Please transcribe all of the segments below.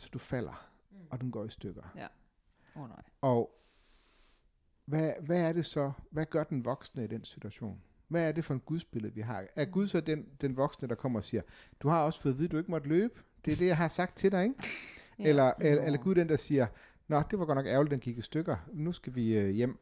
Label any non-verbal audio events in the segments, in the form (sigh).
så du falder, Mm. og den går i stykker. Åh oh, nej. Og hvad, hvad er det så, hvad gør den voksne i den situation? Hvad er det for en gudsbillede, vi har? Er Gud så den, den voksne, der kommer og siger, du har også fået at vide, at du ikke måtte løbe? Det er det, jeg har sagt til dig, ikke? (laughs) Ja. Eller, eller, eller Gud den, der siger, Nå, det var godt nok ærgerligt, den gik i stykker. Nu skal vi øh, hjem.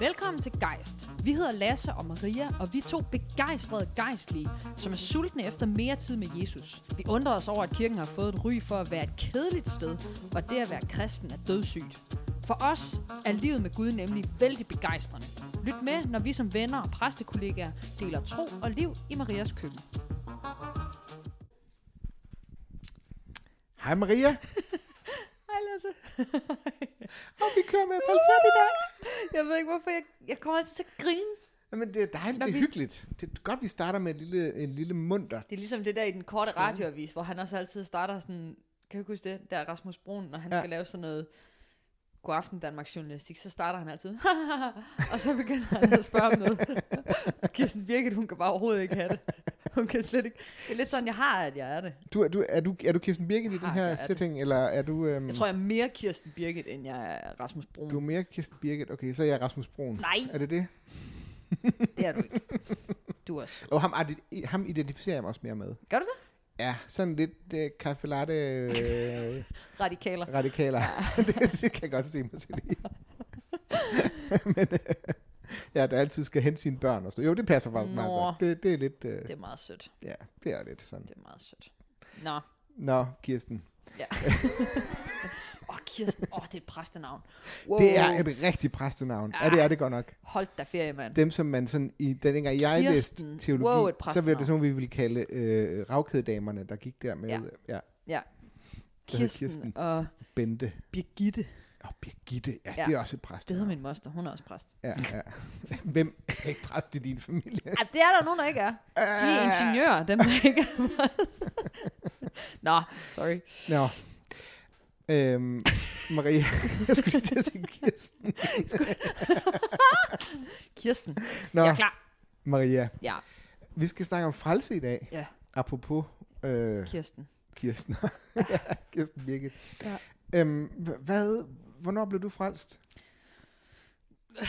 Velkommen til Geist. Vi hedder Lasse og Maria, og vi er to begejstrede gejstlige, som er sultne efter mere tid med Jesus. Vi undrer os over, at kirken har fået et ry for at være et kedeligt sted, og det at være kristen er dødssygt. For os er livet med Gud nemlig vældig begejstrende. Lyt med, når vi som venner og præstekollegaer deler tro og liv i Marias køkken. Hej Maria, (laughs) Hej Lasse. og vi kører med falset i dag. Jeg ved ikke, hvorfor jeg, jeg kommer altid til at grine. Jamen, det er dejligt, Når det er vi- hyggeligt. Det er godt, vi starter med en lille, en lille munter. Det er ligesom det der i den korte radioavis, hvor han også altid starter sådan, kan du huske det, der er Rasmus Brun, når han Ja. skal lave sådan noget God aften Danmark journalistik, så starter han altid, (laughs) og så begynder han at spørge om noget. (laughs) Kirsten Birgit, hun kan bare overhovedet ikke have det. (laughs) Hun kan slet ikke. Det er lidt sådan, jeg har, at jeg er det. Du, er, du, er, du, er du Kirsten Birgit i den her jeg det. setting, eller er du... Øhm, Jeg tror, jeg er mere Kirsten Birgit, end jeg er Rasmus Brun. Du er mere Kirsten Birgit. Okay, så er jeg Rasmus Broen. Nej, Er det det? (laughs) det er du ikke. Du også. Og ham, ham identificerer jeg mig også mere med. Gør du det? Ja, sådan lidt øh, kaffe latte øh, (laughs) Radikaler. radikaler. det, det kan jeg godt se mig selv i. Men øh, (laughs) ja, der altid skal hente sine børn og så. Jo, det passer faktisk meget godt. Det, det er lidt... Øh, Det er meget sødt. ja, det er lidt sådan. Det er meget sødt. Nå, Nå, Kirsten. ja. (laughs) Åh, oh, Kirsten. Åh, oh, det er et præstenavn. Wow. Det er et rigtig præstenavn. Ja, det er det godt nok. Hold da ferie, mand. Dem, som man sådan i den dengang jeg læste Kirsten. teologi, Wow, så præstenavn. det sådan, vi ville kalde øh, ravkædedamerne, der gik der med Ja. ja. Ja. Kirsten, Kirsten. og Bente. Birgitte. Og Birgitte, ja, Ja. det er også et præst. Det hedder min moster. Hun er også præst. Ja, ja. (laughs) Hvem er ikke præst i din familie? Ja, det er der nogen, der ikke er. De er ingeniører, dem der ikke er præst. (laughs) Nå, sorry. Nå. Øhm, Maria, (laughs) jeg skulle lige sige Kirsten. Kirsten. Nå, Jeg er klar. Maria, Ja, vi skal snakke om frelse i dag. Ja. Apropos øh, Kirsten. Kirsten. ja, Kirsten Birgit. Ja. Øhm, hvad, hvornår blev du frelst? (laughs)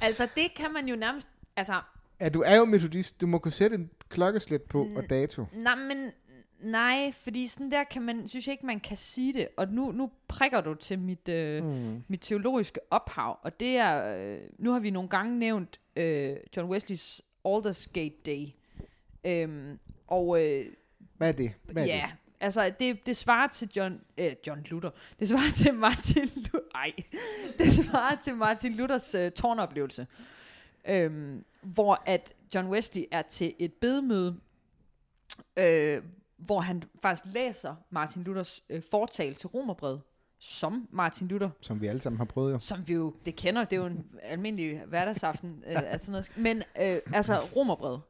Altså, det kan man jo nærmest... Altså, Ja, du er jo metodist. Du må kunne sætte en klokkeslæt på og dato. nej, men... Nej, fordi sådan der kan man, synes jeg ikke, man kan sige det. Og nu, nu prikker du til mit, øh, Mm. mit teologiske ophav, og det er, øh, nu har vi nogle gange nævnt øh, John Wesleys Aldersgate Day. Øhm, og øh, Hvad er det? Hvad er ja, altså det, det svarer til John, øh, John Luther, det svarer til Martin Luther, ej, det svarer til Martin Luthers øh, tårnoplevelse, øhm, hvor at John Wesley er til et bedemøde, øh, hvor han faktisk læser Martin Luthers øh, fortal til Romerbrevet, som Martin Luther? Som vi alle sammen har prøvet jo. som vi jo det kender, det er jo en almindelig hverdagsaften, øh, (laughs) altså noget, men øh, altså romerbrevet,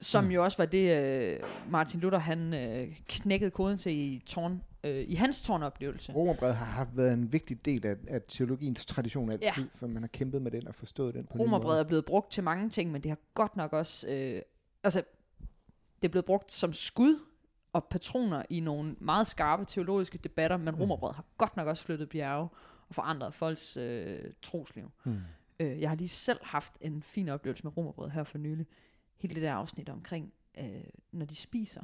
som Mm. jo også var det, øh, Martin Luther, han øh, knækkede koden til i, tårn, øh, i hans tårnoplevelse. Romerbrevet har haft været en vigtig del af, af teologiens tradition altid, Ja. for man har kæmpet med den og forstået den på Romerbrevet er blevet brugt til mange ting, men det har godt nok også, øh, altså det er blevet brugt som skud og patroner i nogle meget skarpe teologiske debatter, men Mm. romerbrevet har godt nok også flyttet bjerge og forandret folks øh, trosliv. Mm. Øh, jeg har lige selv haft en fin oplevelse med romerbrød her for nylig. Hele det der afsnit omkring, øh, når de spiser.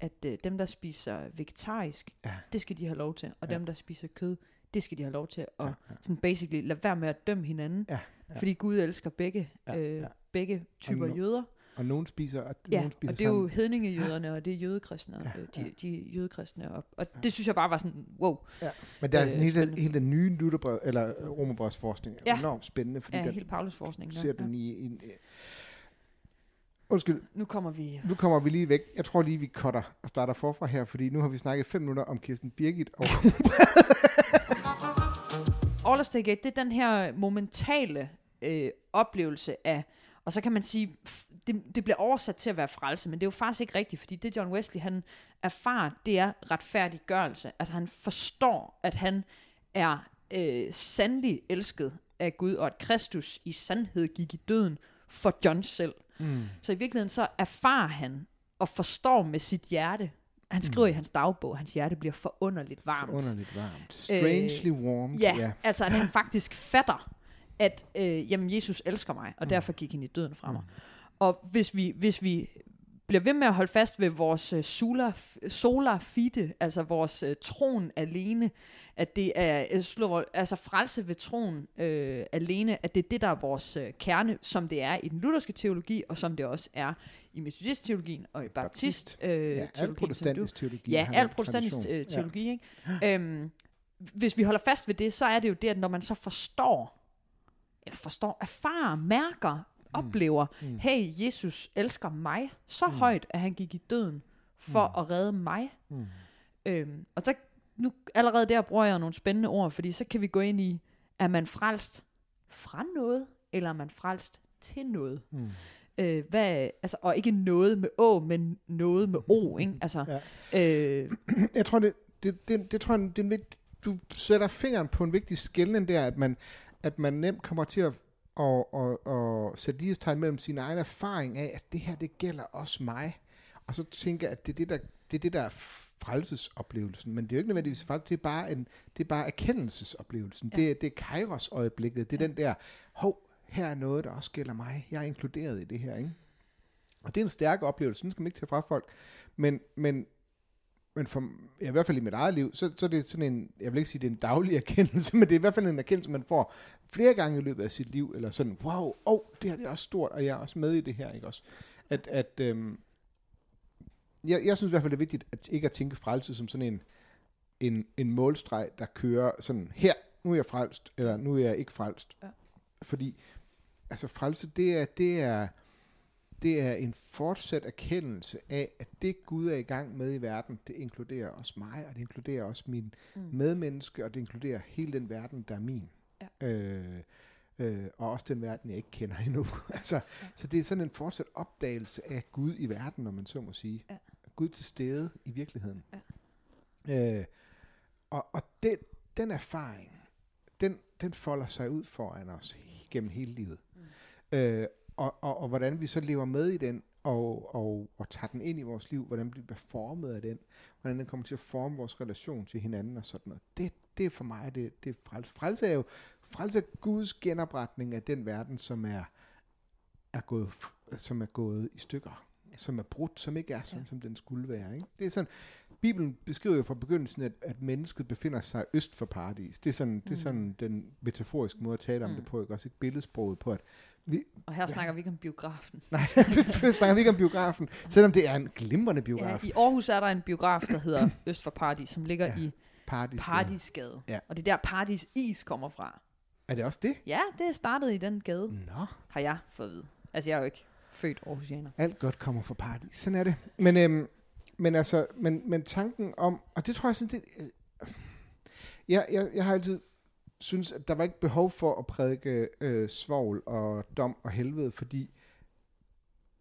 At øh, dem, der spiser vegetarisk, Ja. det skal de have lov til. Og Ja. dem, der spiser kød, det skal de have lov til. Og Ja, ja. sådan basically, lad være med at dømme hinanden. Ja, ja. Fordi Gud elsker begge, Ja, øh, ja. begge typer nu- jøder. Og nogen spiser, og Ja, nogen spiser og det er jo sammen. hedningejøderne, og det er jødekristne, Ja, ja, de, ja. de jødekristne. Og, og det synes jeg bare var sådan, wow, Men der er øh, sådan hele, spændende. hele den nye Lutherbrev, eller øh, Romerbrevs forskning er Ja. enormt spændende, fordi ja, der hele Paulus forskning. ser Der. den Ja. i en... øh, Undskyld, Nu kommer vi nu kommer vi lige væk. Jeg tror lige, vi cutter og starter forfra her, fordi nu har vi snakket fem minutter om Kirsten Birgit, og (laughs) All Gate, det er den her momentale øh, oplevelse af, og så kan man sige, det, det bliver oversat til at være frelse, men det er jo faktisk ikke rigtigt, fordi det John Wesley, han erfarer, det er retfærdiggørelse. Altså han forstår, at han er øh, sandelig elsket af Gud, og at Kristus i sandhed gik i døden for John selv. Mm. Så i virkeligheden så erfarer han og forstår med sit hjerte. Han skriver mm. i hans dagbog, at hans hjerte bliver forunderligt varmt. Forunderligt varmt. Strangely warm. Ja, ja, altså at han (laughs) faktisk fatter, at øh, jamen, Jesus elsker mig, og mm. derfor gik han i døden fra mig. Mm. Og hvis vi, hvis vi bliver ved med at holde fast ved vores uh, solar, solar fide, altså vores uh, tron alene, at det er, slår, altså frelse ved tron uh, alene, at det er det, der er vores uh, kerne, som det er i den lutherske teologi, og som det også er i metodistteologien og i baptist, uh, ja, al protestantisk teologi. Ja, al protestantisk uh, teologi. Ja. Ikke? Um, hvis vi holder fast ved det, så er det jo det, at når man så forstår, eller forstår, erfarer, mærker, oplever, mm. hey, Jesus elsker mig så mm. højt, at han gik i døden for mm. at redde mig. Mm. Øhm, og så nu allerede der bruger jeg nogle spændende ord, fordi så kan vi gå ind i, er man frelst fra noget, eller er man frelst til noget? Mm. Øh, hvad, altså, og ikke noget med å, men noget med o, (laughs) ikke? Altså, ja. øh, jeg tror, det, det, det, det tror jeg, det er du sætter fingeren på en vigtig skældning der, at man, at man nemt kommer til at og, og, og sætte lighedstegn mellem sin egen erfaring af, at det her, det gælder også mig. Og så tænker jeg, at det er det, der, det er det, der er frelsesoplevelsen. Men det er jo ikke nødvendigvis faktisk, det er bare, en, det er bare erkendelsesoplevelsen. Ja. Det, det er kairos-øjeblikket. Det er ja. den der, hov, her er noget, der også gælder mig. Jeg er inkluderet i det her, ikke? Og det er en stærk oplevelse, den skal man ikke tage fra folk. Men, men, men for, ja, i hvert fald i mit eget liv, så, så er det sådan en, jeg vil ikke sige, det er en daglig (laughs) erkendelse, men det er i hvert fald en erkendelse, man får flere gange i løbet af sit liv, eller sådan, wow, oh, det her det er også stort, og jeg er også med i det her, ikke også? At, at øhm, jeg, jeg synes i hvert fald, det er vigtigt, at ikke at tænke frelse som sådan en, en, en målstreg, der kører sådan, her, nu er jeg frelst, eller nu er jeg ikke frelst. Ja. Fordi, altså frelse, det er, det er, det er en fortsat erkendelse af, at det Gud er i gang med i verden, det inkluderer også mig, og det inkluderer også min mm. medmenneske, og det inkluderer hele den verden, der er min. Ja. Øh, øh, og også den verden, jeg ikke kender endnu. (laughs) altså, ja. Så det er sådan en fortsat opdagelse af Gud i verden, når man så må sige. Ja. Gud til stede i virkeligheden. Ja. Øh, og og det, den erfaring, den, den folder sig ud foran os gennem hele livet. Mm. Øh, og, og, og hvordan vi så lever med i den, og, og, og tager den ind i vores liv, hvordan vi bliver formet af den, hvordan den kommer til at forme vores relation til hinanden og sådan noget. Det, det er for mig, det, det er frelse. Frelse er jo frelse er Guds genopretning af den verden, som er, er, gået, som er gået i stykker, som er brudt, som ikke er sådan, ja. som den skulle være. Ikke? Det er sådan, Bibelen beskriver jo fra begyndelsen, at, at mennesket befinder sig øst for paradis. Det er sådan, mm. det er sådan mm. den metaforiske måde at tale om mm. det på, ikke? også ikke billedsproget på, at vi, og her snakker vi ikke om biografen. Nej, (laughs) vi snakker vi ikke om biografen, selvom det er en glimrende biograf. Ja, I Aarhus er der en biograf, der hedder (clears throat) Øst for Paradis, som ligger ja, i Paradisgade. Paradisgade. Ja. Og det er der Paradis Is kommer fra. Er det også det? Ja, det er startet i den gade. Nå. Har jeg fået at vide. Altså, jeg er jo ikke født Aarhusianer. Alt godt kommer fra Paradis. Sådan er det. Men, øhm, men altså, men, men tanken om, og det tror jeg sådan, det, øh, jeg, jeg, jeg har altid synes, at der var ikke behov for at prædike øh, svogl og dom og helvede, fordi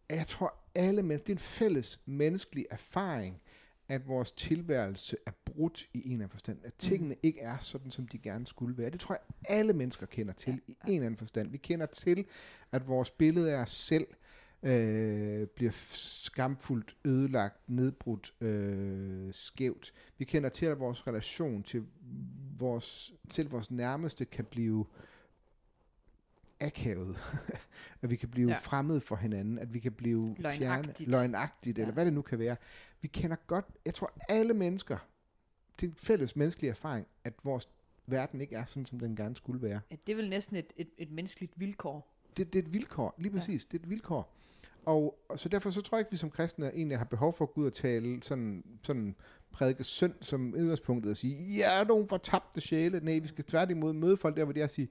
jeg tror alle mennesker, det er en fælles menneskelig erfaring, at vores tilværelse er brudt i en eller anden forstand. At tingene mm. ikke er sådan, som de gerne skulle være. Det tror jeg, alle mennesker kender til ja. i en eller anden forstand. Vi kender til, at vores billede af os selv øh, bliver skamfuldt ødelagt, nedbrudt, øh, skævt. Vi kender til, at vores relation til vores, til vores nærmeste kan blive akavet. (laughs) at vi kan blive ja. fremmed for hinanden, at vi kan blive løgnagtigt, fjerne, løgnagtigt ja. eller hvad det nu kan være. Vi kender godt, jeg tror alle mennesker, det er en fælles menneskelig erfaring, at vores verden ikke er sådan, som den gerne skulle være. Ja, det er vel næsten et, et, et menneskeligt vilkår. Det, det er et vilkår, lige præcis, ja. det er et vilkår. Og, og så derfor så tror jeg ikke, vi som kristne egentlig har behov for at gå ud og tale sådan, sådan prædike synd som udgangspunktet og sige, ja, nogen fortabte sjæle. Nej, vi skal tværtimod møde folk der, hvor de er og sige,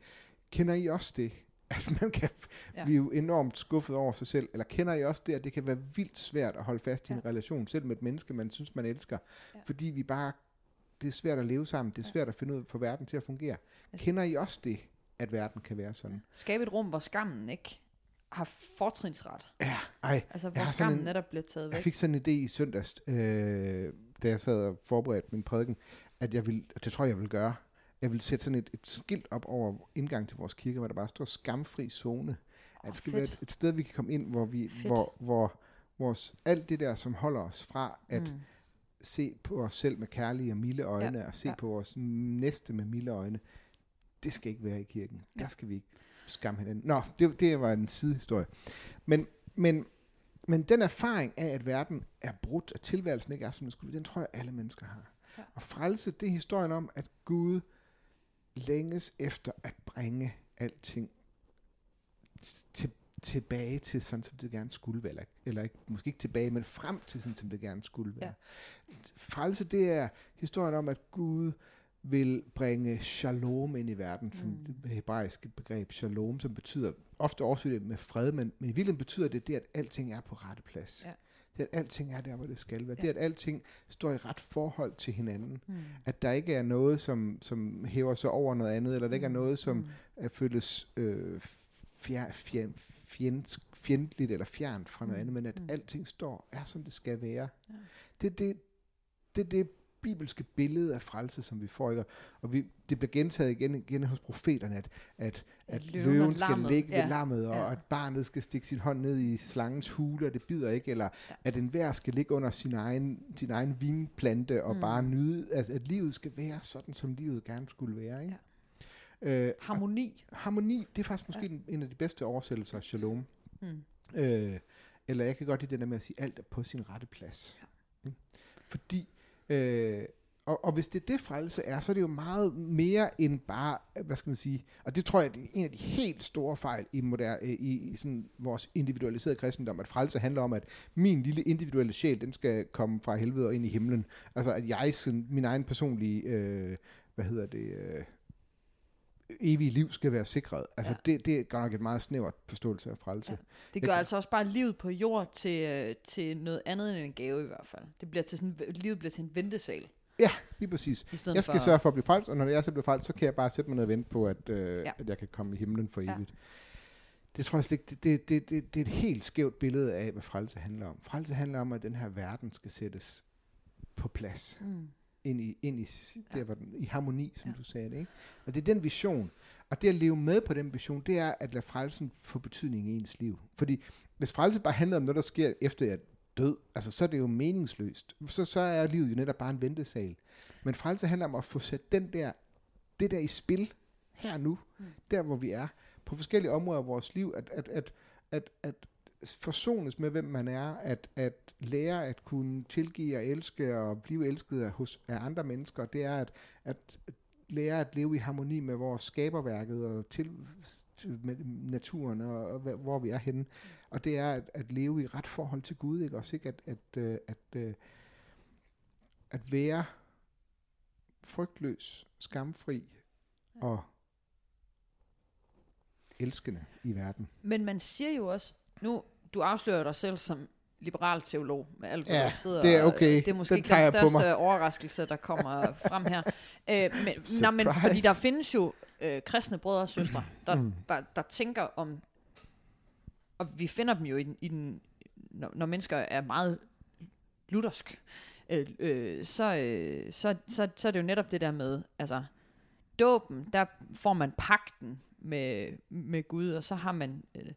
kender I også det? At man kan ja. blive enormt skuffet over sig selv. Eller kender I også det, at det kan være vildt svært at holde fast i ja. en relation, selv med et menneske, man synes, man elsker. Ja. Fordi vi bare, det er svært at leve sammen. Det er svært at finde ud af, for verden til at fungere. Altså, kender I også det, at verden kan være sådan? Skabe et rum, hvor skammen ikke har fortrinsret. Ja, ej. Altså, hvor skammen netop bliver taget væk. Jeg fik sådan en idé i søndags, øh, da jeg sad og forberedte min prædiken, at jeg vil, det tror jeg, jeg vil gøre, jeg vil sætte sådan et, et skilt op over indgang til vores kirke, hvor der bare står skamfri zone. At det skal fedt. være et, et sted, vi kan komme ind, hvor vi, Fedt. hvor, hvor vores, alt det der, som holder os fra at mm. Se på os selv med kærlige og milde øjne, ja. og se ja. på vores næste med milde øjne, det skal ikke være i kirken. Ja. Der skal vi ikke skamme hinanden. Nå, det, det var en sidehistorie. Men, men, men den erfaring af, at verden er brudt, at tilværelsen ikke er, som den skulle, den tror jeg, alle mennesker har. Ja. Og frelse, det er historien om, at Gud længes efter at bringe alting til, tilbage til sådan, som det gerne skulle være. Eller, eller ikke, måske ikke tilbage, men frem til sådan, som det gerne skulle være. Ja. Frelse, det er historien om, at Gud vil bringe shalom ind i verden, som Mm. det hebraiske begreb shalom, som betyder, ofte oversat det med fred, men, men i virkeligheden betyder det, det, at alting er på rette plads. Ja. Det, at alting er der, hvor det skal være. Ja. Det, at alting står i ret forhold til hinanden. Mm. At der ikke er noget, som, som hæver sig over noget andet, eller der ikke er noget, som Mm. føles øh, fjer, fjer, fjend, fjendtligt eller fjernt fra noget Mm, andet, men at mm. alting står, er som det skal være. Ja. Det, det, det det bibelske billede af frelse, som vi får. Ikke? Og vi, det bliver gentaget igen igen hos profeterne, at, at, at løven og løven skal lammet, ligge ved ja. lammet, og Ja. at barnet skal stikke sin hånd ned i slangens hule, og det bider ikke, eller at enhver skal ligge under sin egen, sin egen vinplante og Mm. bare nyde, at, at livet skal være sådan, som livet gerne skulle være. Ikke? Ja. Øh, Harmoni. harmoni, det er faktisk måske en, en af de bedste oversættelser af shalom. Mm. Øh, eller jeg kan godt lide det der med at sige, alt er på sin rette plads. Ja. Fordi, øh, og, og hvis det er det frelse er, så er det jo meget mere end bare, hvad skal man sige, og det tror jeg, det er en af de helt store fejl i, moderne, øh, i, i sådan vores individualiserede kristendom, at frelse handler om, at min lille individuelle sjæl, den skal komme fra helvede og ind i himlen. Altså at jeg, sådan, min egen personlige, øh, hvad hedder det, øh, evige liv skal være sikret. Altså Ja. ja. det, det er nok et meget snævert forståelse af frelse. Ja. Ja. Det Jeg gør kan- altså også bare livet på jord til, øh, til noget andet end en gave i hvert fald. Det bliver til sådan, livet bliver til en ventesal. Ja, lige præcis. Jeg skal for, sørge for at blive frelst, og når jeg så bliver frelst, så kan jeg bare sætte mig ned og vente på, at, øh, Ja. ja. at jeg kan komme i himlen for Ja. evigt. Det tror jeg slet ikke, det, det, det, det, det er et helt skævt billede af, hvad frelse handler om. Frelse handler om, at den her verden skal sættes på plads. Mm. Ind i, ind i, Ja. der, hvor den, i harmoni, som Ja. du sagde det. Ikke? Og det er den vision. Og det at leve med på den vision, det er at lade frelsen få betydning i ens liv. Fordi hvis frelse bare handler om noget, der sker efter er død, altså så er det jo meningsløst. Så, så er livet jo netop bare en ventesal. Men frelse handler om at få sat den der, det der i spil her nu, mm. der hvor vi er, på forskellige områder af vores liv, at, at, at, at, at forsones med, hvem man er, at, at lære at kunne tilgive og elske og blive elsket af, hos, af andre mennesker, det er at, at lære at leve i harmoni med vores skaberværket og til, med naturen og, og hvor vi er henne. Og det er at, at leve i ret forhold til Gud, ikke? Også ikke at, at, øh, at, øh, at være frygtløs, skamfri og elskende i verden. Men man siger jo også, nu, du afslører dig selv som liberal teolog, med alt, Ja, der sidder. det er okay. Det er måske Den ikke den største overraskelse, der kommer (laughs) frem her. Øh, men, nej, men fordi der findes jo øh, kristne brødre og søstre, der, Mm. der, der tænker om, og vi finder dem jo i, den- i den, når, når mennesker er meget luthersk, øh, øh, så, øh, så, så, så er det jo netop det der med, altså, dåben, der får man pakten med, med Gud, og så har man øh,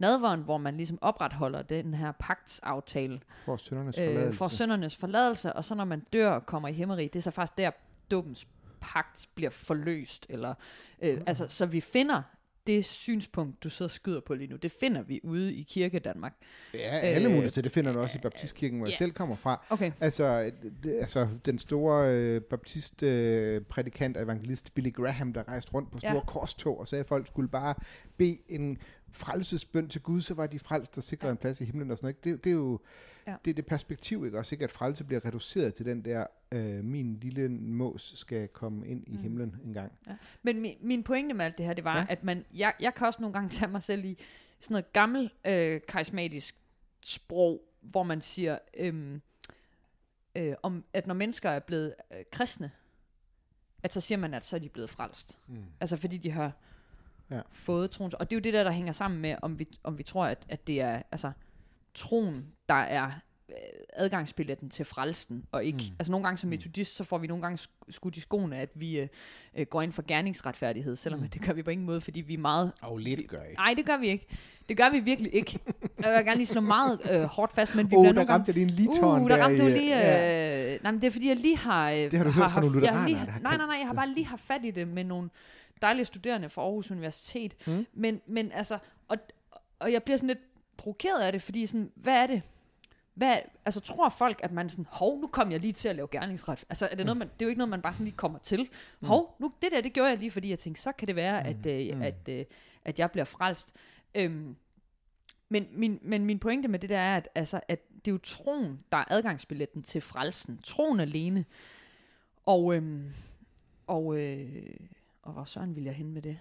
nadveren, hvor man ligesom opretholder den her pagtsaftale For søndernes øh, forladelse. for søndernes forladelse, og så når man dør og kommer i himmeri, det er så faktisk der, dåbens pagt bliver forløst. Eller, øh, Mm. altså, så vi finder det synspunkt, du sidder og skyder på lige nu, det finder vi ude i kirke Danmark. Ja, alle Øh, mulige steder. Det finder du også i baptistkirken, hvor jeg ja. selv kommer fra. Okay. Altså, det, altså den store øh, baptist øh, og evangelist Billy Graham, der rejste rundt på store ja. korstog og sagde, at folk skulle bare bede en frelsesbøn til Gud, så var de frelst og sikrede Ja. en plads i himlen og sådan noget. Det, det er jo Ja. ja. det, er det perspektiv, ikke? Også ikke, at frelse bliver reduceret til den der, øh, min lille mås skal komme ind i Mm. himlen en gang. Men min, min pointe med alt det her, det var, ja. Ja. at man, jeg, jeg kan også nogle gange tage mig selv i sådan noget gammel øh, karismatisk sprog, hvor man siger, øhm, øh, om, at når mennesker er blevet øh, kristne, at så siger man, at så er de blevet frelst. Mm. Altså fordi de har ja. Fået troen. Og det er jo det der, der hænger sammen med, om vi, om vi tror, at, at det er altså, troen, der er øh, adgangsbilletten til frelsen, og ikke, mm. altså nogle gange som metodist, så får vi nogle gange sk- skudt i skoene, at vi øh, øh, går ind for gerningsretfærdighed, selvom mm. det gør vi på ingen måde, fordi vi er meget... Og lidt gør jeg. Nej, det gør vi ikke. Det gør vi virkelig ikke. (laughs) Jeg vil gerne lige slå meget øh, hårdt fast, men vi bliver oh, der nogle gange... lige en Uh, der ramte du i, lige... Øh, ja. Nej, men det er fordi, jeg lige har... Øh, Det har du har, hørt fra nogle der Nej, nej, nej, jeg har bare lige haft fat i det med nogle dejlige studerende fra Aarhus Universitet. Mm. Men, men altså... Og, og jeg bliver sådan lidt provokeret af det, fordi sådan, hvad er det? Hvad, altså tror folk, at man sådan, hov, nu kom jeg lige til at lave gerningsret. Altså er det, noget, man, det er jo ikke noget, man bare sådan lige kommer til. Hov, nu, det der, det gjorde jeg lige, fordi jeg tænkte, så kan det være, at, øh, at, øh, at jeg bliver frelst. Øhm, men, min, men min pointe med det der er, at, altså, at det er jo troen, der er adgangsbilletten til frelsen. Troen alene. Og, øhm, og, øh, og hvor søren vil jeg hen med det?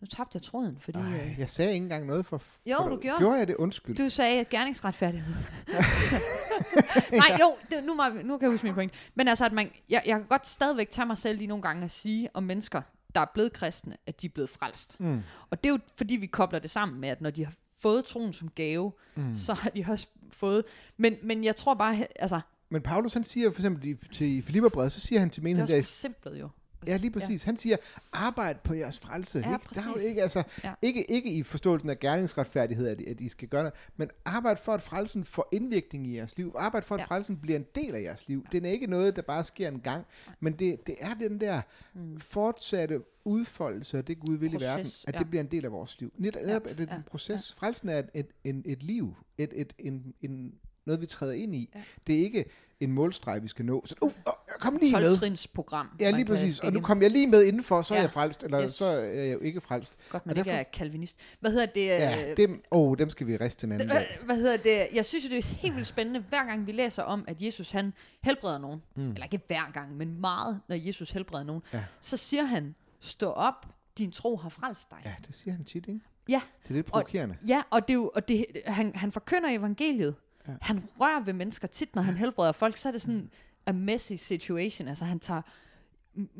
Nu tabte jeg tråden, fordi... Ej, Øh, jeg sagde ikke engang noget for... Jo, for du gjorde. Gjorde jeg det? Undskyld. du sagde gerningsretfærdighed. (laughs) Nej, jo, det, nu, må, nu kan jeg huske min point. Men altså, at man, jeg, jeg kan godt stadigvæk tage mig selv lige nogle gange at sige om mennesker, der er blevet kristne, at de er blevet frelst. Mm. Og det er jo fordi, vi kobler det sammen med, at når de har fået troen som gave, mm. så har de også fået... Men, men jeg tror bare, altså, Men Paulus, han siger for eksempel til Filipperbrevet, så siger han til det er menigheden der, forsimplet jo. Ja, lige præcis. Ja. Han siger, arbejd på jeres frelse. Ja, ikke? Der er jo ikke, altså, Ja. ja. ikke, ikke i forståelsen af gerningsretfærdighed, at, at I skal gøre det, men arbejd for, at frelsen får indvirkning i jeres liv. Arbejd for, at Ja. ja. frelsen bliver en del af jeres liv. Det er ikke noget, der bare sker en gang, men det, det er den der mm. fortsatte udfoldelse af det Gud vil Proces, i verden, at ja. det bliver en del af vores liv. Net, netop er det ja, en proces. Frelsen er et, et, en, et liv, et, et, en, en, noget, vi træder ind i. Ja. Det er ikke en målstreg, vi skal nå. Så, uh, uh, kom lige med. 12 program. Ja, lige præcis. Og nu kom jeg lige med indenfor, så er Ja. jeg frelst, eller Yes. så er jeg jo ikke frelst. Godt, man og ikke derfor- er kalvinist. Hvad hedder det? Ja, øh, dem, oh, dem skal vi riste en anden Hvad, hvad hedder det? Jeg synes det er helt vildt spændende, hver gang vi læser om, at Jesus han helbreder nogen. Mm. Eller ikke hver gang, men meget, når Jesus helbreder nogen. Ja. Så siger han, stå op, din tro har frelst dig. Ja, det siger han tit, ikke? Ja, Det er lidt provokerende. ja og, det er jo, og det, han, han forkynder evangeliet. Ja. Han rører ved mennesker tit, når han helbreder folk, så er det sådan a messy situation. Altså han tager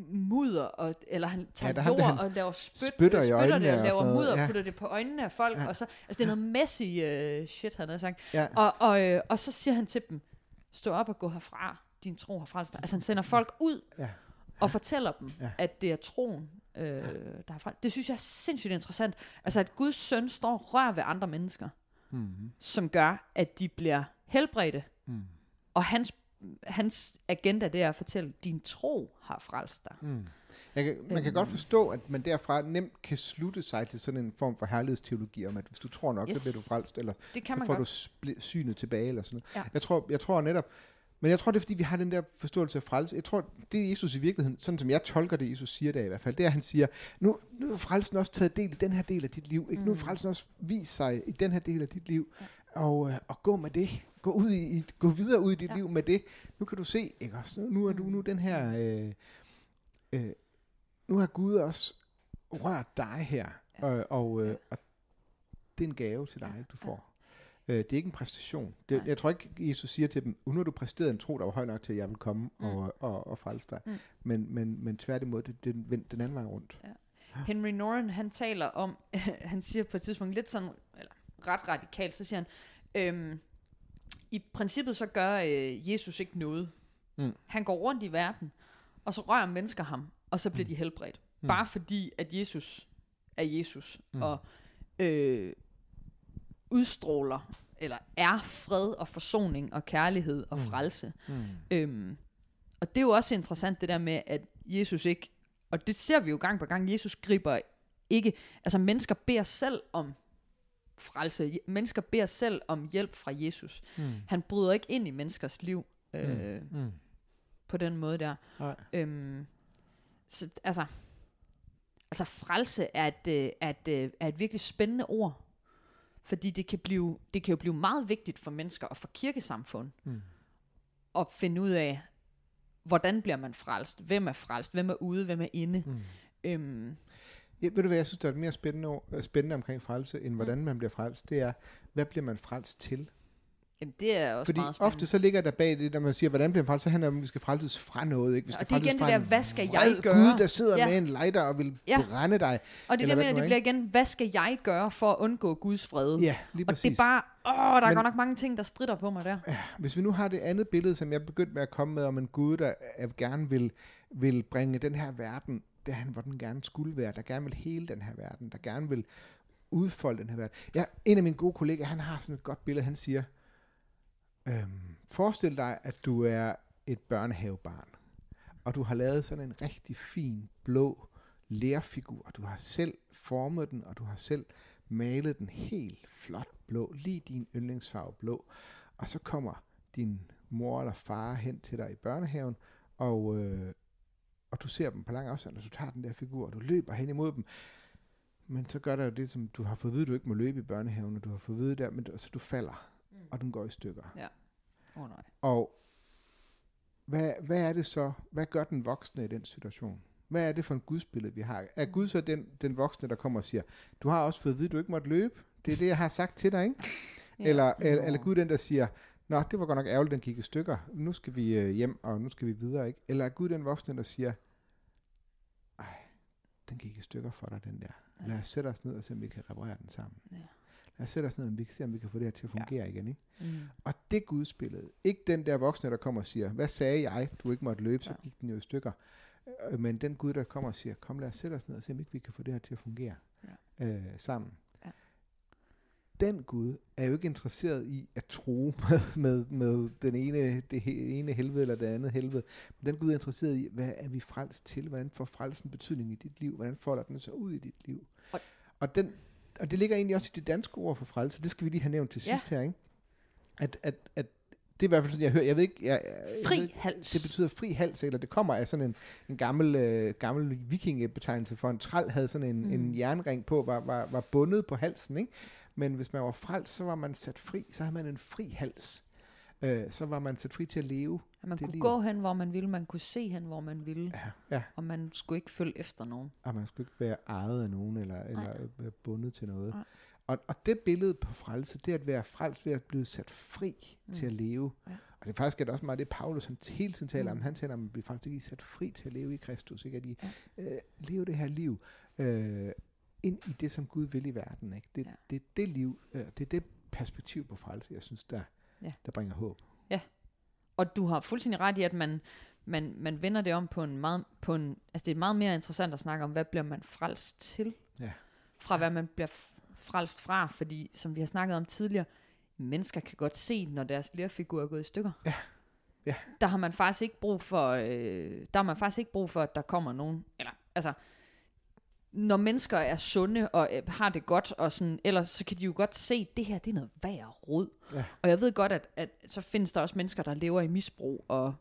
mudder, og, eller han tager Ja, ham, jord han og laver spyt, spytter i spytter øjnene det, og og laver noget, mudder og ja. putter det på øjnene af folk. Ja. Og så, altså det er noget messy uh, shit, han har sagt. Ja. Og, og, øh, og så siger han til dem, stå op og gå herfra, din tro har frelst dig. Altså han sender folk ud Ja. og fortæller dem, Ja. at det er troen, øh, der har frelst. Det synes jeg er sindssygt interessant. Altså at Guds søn står og rører ved andre mennesker, Mm-hmm. som gør, at de bliver helbredte. Mm. Og hans, hans agenda, det er at fortælle, din tro har frelst dig. Mm. Jeg kan, man kan Øhm. godt forstå, at man derfra nemt kan slutte sig til sådan en form for herlighedsteologi om, at hvis du tror nok, yes. Så bliver du frelst, eller Det kan så man får godt. du synet tilbage, eller sådan noget. Ja. Jeg, tror, jeg tror netop, men jeg tror, det er, fordi vi har den der forståelse af frelse. Jeg tror, det Jesus i virkeligheden, sådan som jeg tolker det, Jesus siger der i hvert fald, det er, at han siger, nu, nu er frelsen også taget del i den her del af dit liv. Ikke? Nu er Mm. frelsen også vist sig i den her del af dit liv. Og, øh, og gå med det. Gå, ud i, i, gå videre ud i dit Ja. ja. liv med det. Nu kan du se, ikke også? Nu, nu er du nu er den her... Øh, øh, nu har Gud også rørt dig her. Ja. Og, og, øh, Ja. og det er en gave til dig, du Ja. Øh, det er ikke en præstation. Det, Nej. jeg tror ikke, Jesus siger til dem, nu har du præsteret en tro, der var høj nok til, at jeg vil komme Mm. og, og, og frelse dig. Mm. Men, men, men tværtimod, det, det vendt den anden vej rundt. Henry Noren, han taler om, (laughs) han siger på et tidspunkt lidt sådan, eller ret radikalt, så siger han, øhm, i princippet så gør øh, Jesus ikke noget. Mm. Han går rundt i verden, og så rører mennesker ham, og så bliver de helbredt. Mm. Bare fordi, at Jesus er Jesus, Mm. og øh, udstråler, eller er fred og forsoning og kærlighed og Mm. frelse. Mm. Øhm, og det er jo også interessant det der med, at Jesus ikke, og det ser vi jo gang på gang, Jesus griber ikke, altså mennesker beder selv om frelse, mennesker beder selv om hjælp fra Jesus. Mm. Han bryder ikke ind i menneskers liv øh, Mm. Mm. på den måde der. Nej. Øhm, så, altså, altså frelse er et, øh, er, et, øh, er et virkelig spændende ord, fordi det kan, blive, det kan jo blive meget vigtigt for mennesker og for kirkesamfund Mm. at finde ud af, hvordan bliver man frelst? Hvem er frelst? Hvem er ude? Hvem er inde? Mm. Øhm, Ja, ved du hvad, jeg synes, der er mere spændende, øh, spændende omkring frelse, end hvordan man bliver frelst, det er, hvad bliver man frelst til? Jamen, det er også Fordi meget spændende. ofte så ligger der bag det, når man siger, hvordan bliver man frelst, så handler det om, at vi skal frelses fra noget. Ikke? Vi skal Og det er igen det der, hvad skal jeg gøre? Gud, der sidder Ja. med en lighter og vil Ja. brænde dig. Og det, Eller hvad mener, det det bliver igen, hvad skal jeg gøre for at undgå Guds fred? Ja, lige og præcis. det er bare, åh, der er Men- godt nok mange ting, der strider på mig der. Hvis vi nu har det andet billede, som jeg begyndte med at komme med, om en Gud, der øh, gerne vil, vil bringe den her verden derhen, hvor den gerne skulle være, der gerne vil hele den her verden, der gerne vil udfolde den her verden. Ja, en af mine gode kollegaer, han har sådan et godt billede, han siger, øhm, forestil dig, at du er et børnehavebarn, og du har lavet sådan en rigtig fin, blå lærfigur, og du har selv formet den, og du har selv malet den helt flot blå, lige din yndlingsfarve blå, og så kommer din mor eller far hen til dig i børnehaven, og, øh, og du ser dem på lang afstand, og du tager den der figur, og du løber hen imod dem. Men så gør der jo det, som du har fået at vide, du ikke må løbe i børnehaven, og du har fået at vide der, men så du falder, og den går i stykker. Åh oh, nej. Og hvad, hvad er det så, hvad gør den voksne i den situation? Hvad er det for en gudsbillede, vi har? Er Gud så den, den voksne, der kommer og siger, du har også fået at vide, du ikke måtte løbe? Det er det, jeg har sagt til dig, ikke? (laughs) Ja. Eller, eller, eller Gud den, der siger, Nå, det var godt nok ærgerligt, den gik i stykker. Nu skal vi øh, hjem, og nu skal vi videre, ikke? Eller er Gud den voksne, der siger, ej, den gik i stykker for dig, den der. Lad os sætte os ned og se, om vi kan reparere den sammen. Ja. Lad os sætte os ned, og vi kan se, om vi kan få det her til at Ja. fungere igen, ikke? Mm. Og det gudsbillede, ikke den der voksne, der kommer og siger, hvad sagde jeg, du ikke måtte løbe, så Ja. gik den jo i stykker. Øh, Men den Gud, der kommer og siger, kom lad os sætte os ned og se, om ikke vi kan få det her til at fungere øh, sammen. Ja. Den Gud er jo ikke interesseret i at tro (laughs) med, med, med den ene, det ene helvede eller det andet helvede. Men den Gud er interesseret i, hvad er vi frelst til? Hvordan får frelsen betydning i dit liv? Hvordan folder den sig ud i dit liv? Og- Og, den, og det ligger egentlig også i det danske ord for frelse. Det skal vi lige have nævnt til Ja. sidst her, ikke? At, at, at det er i hvert fald sådan, jeg hører. Jeg ved ikke, jeg, jeg, Fri ved hals. det betyder fri hals, eller det kommer af sådan en, en gammel, øh, gammel vikingebetegnelse for en træl havde sådan en, Mm. mm. en jernring på, var, var, var bundet på halsen, ikke? Men hvis man var frelst, så var man sat fri, så havde man en fri hals. Øh, så var man sat fri til at leve. At man kunne liv. gå hen, hvor man ville, man kunne se hen, hvor man ville, Ja, ja. og man skulle ikke følge efter nogen. Og man skulle ikke være ejet af nogen, eller, eller være bundet til noget. Nej. Og, og det billede på frelse, det at være frelst ved at blive sat fri Mm. til at leve. Ja. Og det er faktisk er det også meget det, Paulus han hele tiden taler Mm. om. Han taler om at blive faktisk sat fri til at leve i Kristus. Ikke? At I Ja. øh, leve det her liv øh, ind i det, som Gud vil i verden. Ikke? Det, Ja. ja. det er det liv, øh, det er det perspektiv på frelse, jeg synes, der, Ja. der bringer håb. Og du har fuldstændig ret i, at man, man, man vender det om på en meget, på en, altså det er meget mere interessant at snakke om, hvad bliver man frelst til, Ja. fra hvad man bliver frelst fra, fordi som vi har snakket om tidligere, mennesker kan godt se, når deres lærfigur er gået i stykker. Ja. Ja. Der har man faktisk ikke brug for, øh, der har man faktisk ikke brug for, at der kommer nogen, eller altså, når mennesker er sunde og øh, har det godt, og sådan, ellers så kan de jo godt se, det her det er noget værd rod. Jeg ved godt, at, at så findes der også mennesker, der lever i misbrug og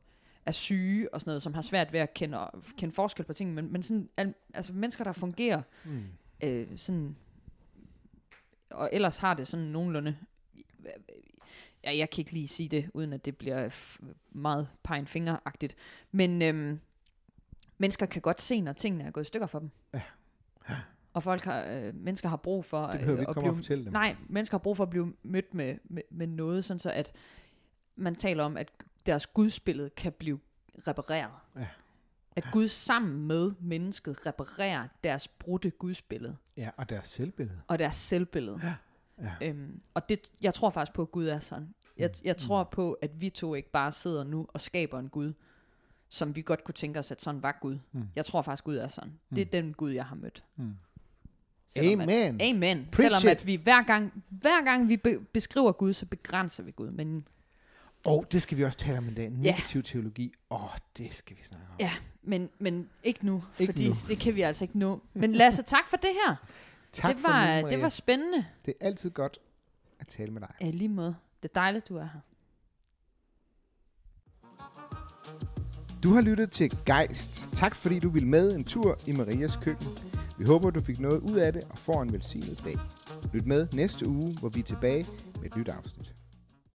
er syge og sådan noget, som har svært ved at kende, kende forskel på ting. Men, men sådan, al, altså mennesker, der fungerer Mm. øh, sådan, og ellers har det sådan nogenlunde, ja, jeg kan ikke lige sige det, uden at det bliver meget pegen fingeragtigt, men øhm, mennesker kan godt se, når tingene er gået i stykker for dem. Ja. Og folk har, øh, mennesker har brug for Det vi øh, ikke at blive, fortælle dem. nej, mennesker har brug for at blive mødt med, med, med noget, sådan så at man taler om, at deres gudsbillede kan blive repareret. Ja. At Gud sammen med mennesket reparerer deres brudte gudsbillede Ja, og deres selvbillede. og deres selvbillede. Ja, ja. Øhm, og det, jeg tror faktisk på, at Gud er sådan. Jeg, Mm. jeg tror på, at vi to ikke bare sidder nu og skaber en Gud, som vi godt kunne tænke os, at sådan var Gud. Mm. Jeg tror faktisk, Gud er sådan. Det er den Gud, jeg har mødt. Mm. Selvom At, Amen. amen. Preach Selvom at vi hver gang, hver gang vi be, beskriver Gud, så begrænser vi Gud. Men Og det skal vi også tale om en dag. Ja. Negativ teologi. Åh, oh, det skal vi snakke om. Ja. Men, men ikke nu, Ikke fordi nu. det kan vi altså ikke nå. Men Lasse, tak for det her. Tak det, for var, nu, det var spændende. Det er altid godt at tale med dig. Ja, lige måde. Det er dejligt, du er her. Du har lyttet til Geist. Tak fordi du vil med en tur i Marias køkken. Vi håber, du fik noget ud af det og får en velsignet dag. Lyt med næste uge, hvor vi er tilbage med et nyt afsnit.